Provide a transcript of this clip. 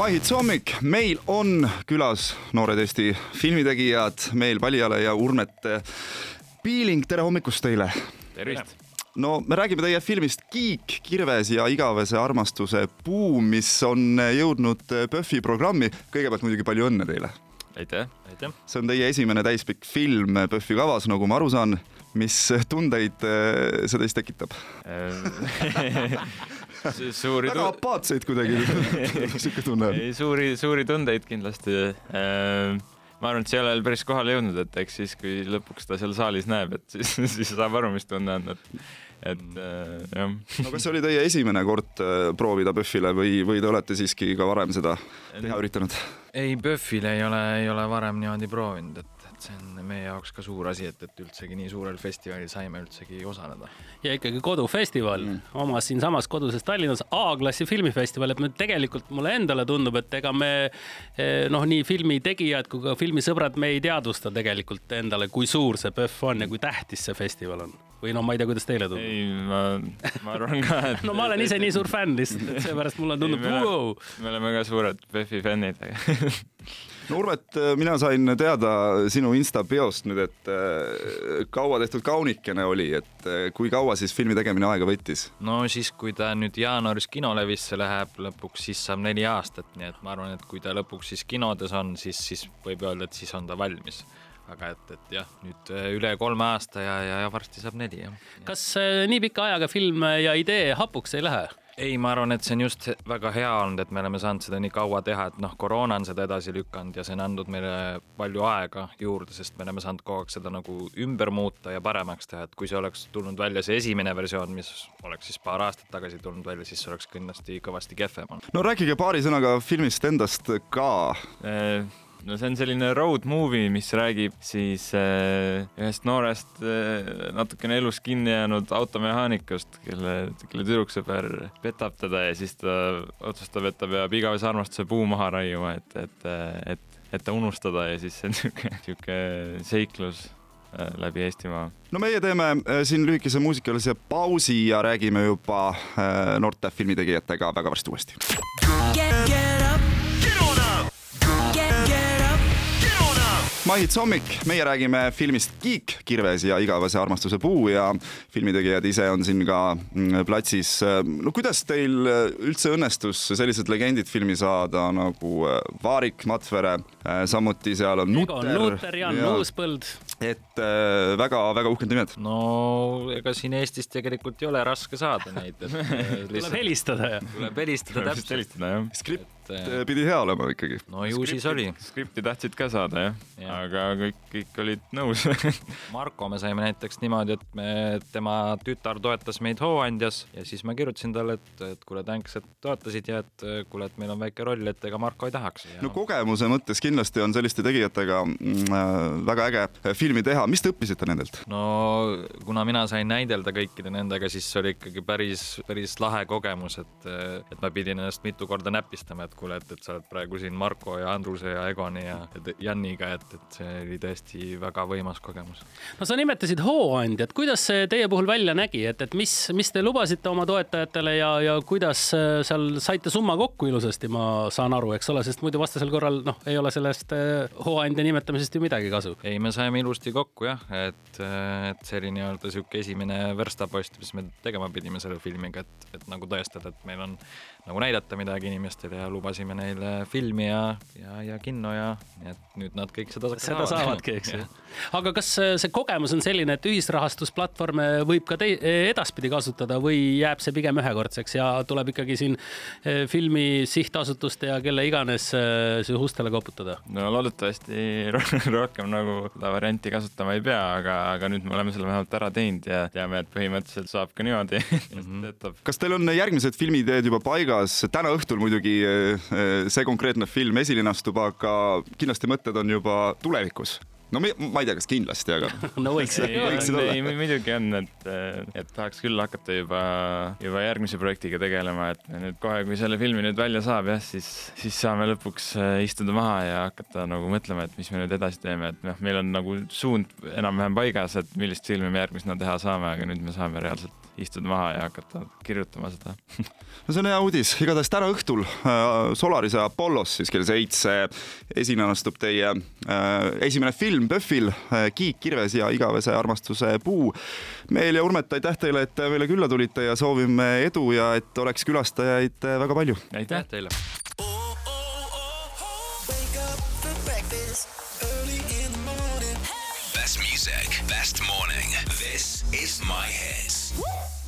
Mahits hommik, meil on külas noored Eesti filmitegijad Meel Paljale ja Urmet Piiling, tere hommikust teile! tervist! no me räägime teie filmist Kiik, kirves ja igavese armastuse puu, mis on jõudnud PÖFFi programmi. kõigepealt muidugi palju õnne teile! aitäh, aitäh! see on teie esimene täispikk film PÖFFi kavas, nagu ma aru saan. mis tundeid see teis tekitab suuri väga apaatseid kuidagi sihuke tunne on. suuri, suuri tundeid kindlasti äh, ma arvan, et see ei ole veel päris kohale jõudnud, et eks siis, kui lõpuks ta seal saalis näeb, et siis, siis saab aru, mis tunne on, et, et äh, jah. no kas see oli teie esimene kord äh, proovida PÖFFile või, või te olete siiski ka varem seda teha üritanud? Ei, PÖFFile ei ole, ei ole varem niimoodi proovinud, et et see on meie jaoks ka suur asi, et, et üldsegi nii suurel festivalil saime üldsegi osaleda. ja ikkagi kodufestival mm. omas siinsamas koduses Tallinnas, A-klassi filmifestival, et me tegelikult mulle endale tundub, et ega me eh, noh, nii filmitegijad kui ka filmisõbrad, me ei teadvusta tegelikult endale, kui suur see PÖFF on ja kui tähtis see festival on või no ma ei tea, kuidas teile tundub. ei, ma, ma arvan ka, et no ma olen ise nii suur fänn lihtsalt, et seepärast mulle tundub, wow. me oleme ka suured PÖFFi fännid no Urvet, mina sain teada sinu Insta biost nüüd, et äh, kaua tehtud kaunikene oli, et äh, kui kaua siis filmi tegemine aega võttis? no siis, kui ta nüüd jaanuaris kinolevisse läheb lõpuks, siis saab neli aastat, nii et ma arvan, et kui ta lõpuks siis kinodes on, siis, siis võib öelda, et siis on ta valmis aga et, et jah, nüüd äh, üle kolme aasta ja, ja, ja varsti saab neli, jah. kas äh, nii pika ajaga film ja idee hapuks ei lähe? ei, ma arvan, et see on just väga hea olnud, et me oleme saanud seda nii kaua teha, et noh, koroona on seda edasi lükanud ja see on andnud meile palju aega juurde, sest me oleme saanud kogu aeg seda nagu ümber muuta ja paremaks teha, et kui see oleks tulnud välja see esimene versioon, mis oleks siis paar aastat tagasi tulnud välja, siis see oleks kindlasti kõvasti kehvem olnud. no rääkige paari sõnaga filmist endast ka äh, no see on selline road movie, mis räägib siis äh, ühest noorest äh, natukene elus kinni jäänud automehaanikust, kelle, kelle tüdruksõber petab teda ja siis ta otsustab, et ta peab igavese armastuse puu maha raiuma, et, et, et, et ta unustada ja siis see on niisugune, niisugune seiklus äh, läbi Eestimaa. no meie teeme äh, siin lühikese muusikalise pausi ja räägime juba äh, noorte filmitegijatega väga varsti uuesti. Mahits hommik, meie räägime filmist Kiik, kirves ja igavese armastuse puu ja filmitegijad ise on siin ka mm, platsis. no kuidas teil üldse õnnestus sellised legendid filmi saada nagu äh, Vaarik Matvere, äh, samuti seal on Nutter. Nutter, Jan ja, Uuspõld. et väga-väga äh, uhked nimed. no ega siin Eestis tegelikult ei ole raske saada neid. tuleb helistada. tuleb helistada, täpselt helistada jah. skript et pidi hea olema ikkagi. no ju siis oli. skripti tahtsid ka saada jah ja., aga kõik, kõik olid nõus Marko me saime näiteks niimoodi, et me, tema tütar toetas meid Hooandjas ja siis ma kirjutasin talle, et, et kuule, tänks, et toetasid ja et kuule, et meil on väike roll, et ega Marko ei tahaks ja.... no kogemuse mõttes kindlasti on selliste tegijatega mm, äh, väga äge filmi teha, mis te õppisite nendelt? no kuna mina sain näidelda kõikide nendega, siis see oli ikkagi päris, päris lahe kogemus, et, et ma pidin ennast mitu korda näpistama, et kuule, et, et sa oled praegu siin Marko ja Andruse ja Egoni ja Janiga, et, et see oli tõesti väga võimas kogemus. no sa nimetasid hooandjat, kuidas see teie puhul välja nägi, et, et mis, mis te lubasite oma toetajatele ja, ja kuidas äh, seal saite summa kokku ilusasti, ma saan aru, eks ole, sest muidu vastasel korral noh, ei ole sellest äh, hooandja nimetamisest ju midagi kasu. ei, me saime ilusti kokku jah, et, et see oli nii-öelda sihuke esimene verstapost, mis me tegema pidime selle filmiga, et, et nagu tõestada, et meil on nagu näidata midagi inimestele ja lubasime neile filmi ja, ja, ja kinno ja nii et nüüd nad kõik seda seda saavadki, eks ju. aga kas see kogemus on selline, et ühisrahastusplatvorme võib ka tei-, edaspidi kasutada või jääb see pigem ühekordseks ja tuleb ikkagi siin eh, filmi sihtasutuste ja kelle iganes eh, ustele koputada? no loodetavasti rohkem nagu seda varianti kasutama ei pea, aga, aga nüüd me oleme selle vähemalt ära teinud ja teame, et põhimõtteliselt saab ka niimoodi mm. -hmm. kas teil on järgmised filmiteed juba paigas, täna õhtul muidugi see konkreetne film esilinastub, aga kindlasti mõtted on juba tulevikus no ma, ma ei tea, kas kindlasti, aga no võiks võiksid olla. ei, muidugi on, et, et tahaks küll hakata juba, juba järgmise projektiga tegelema, et nüüd kohe, kui selle filmi nüüd välja saab jah, siis, siis saame lõpuks äh, istuda maha ja hakata nagu mõtlema, et mis me nüüd edasi teeme, et noh, meil on nagu suund enam-vähem paigas, et millist filmi me järgmisena teha saame, aga nüüd me saame reaalselt istuda maha ja hakata kirjutama seda. No see on hea uudis, igatahes täna õhtul äh, Solarise Apollos siis kell seitse esinastub teie äh, esimene film PÖFFil äh, Kiik, kirves ja igavese armastuse puu. Meel ja Urmet, aitäh teile, et meile külla tulite ja soovime edu ja et oleks külastajaid äh, väga palju. aitäh teile. Best music, best morning. This is my hits.